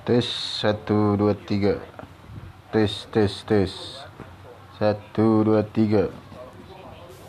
Tes satu dua tiga. Tes tes tes. Satu dua tiga.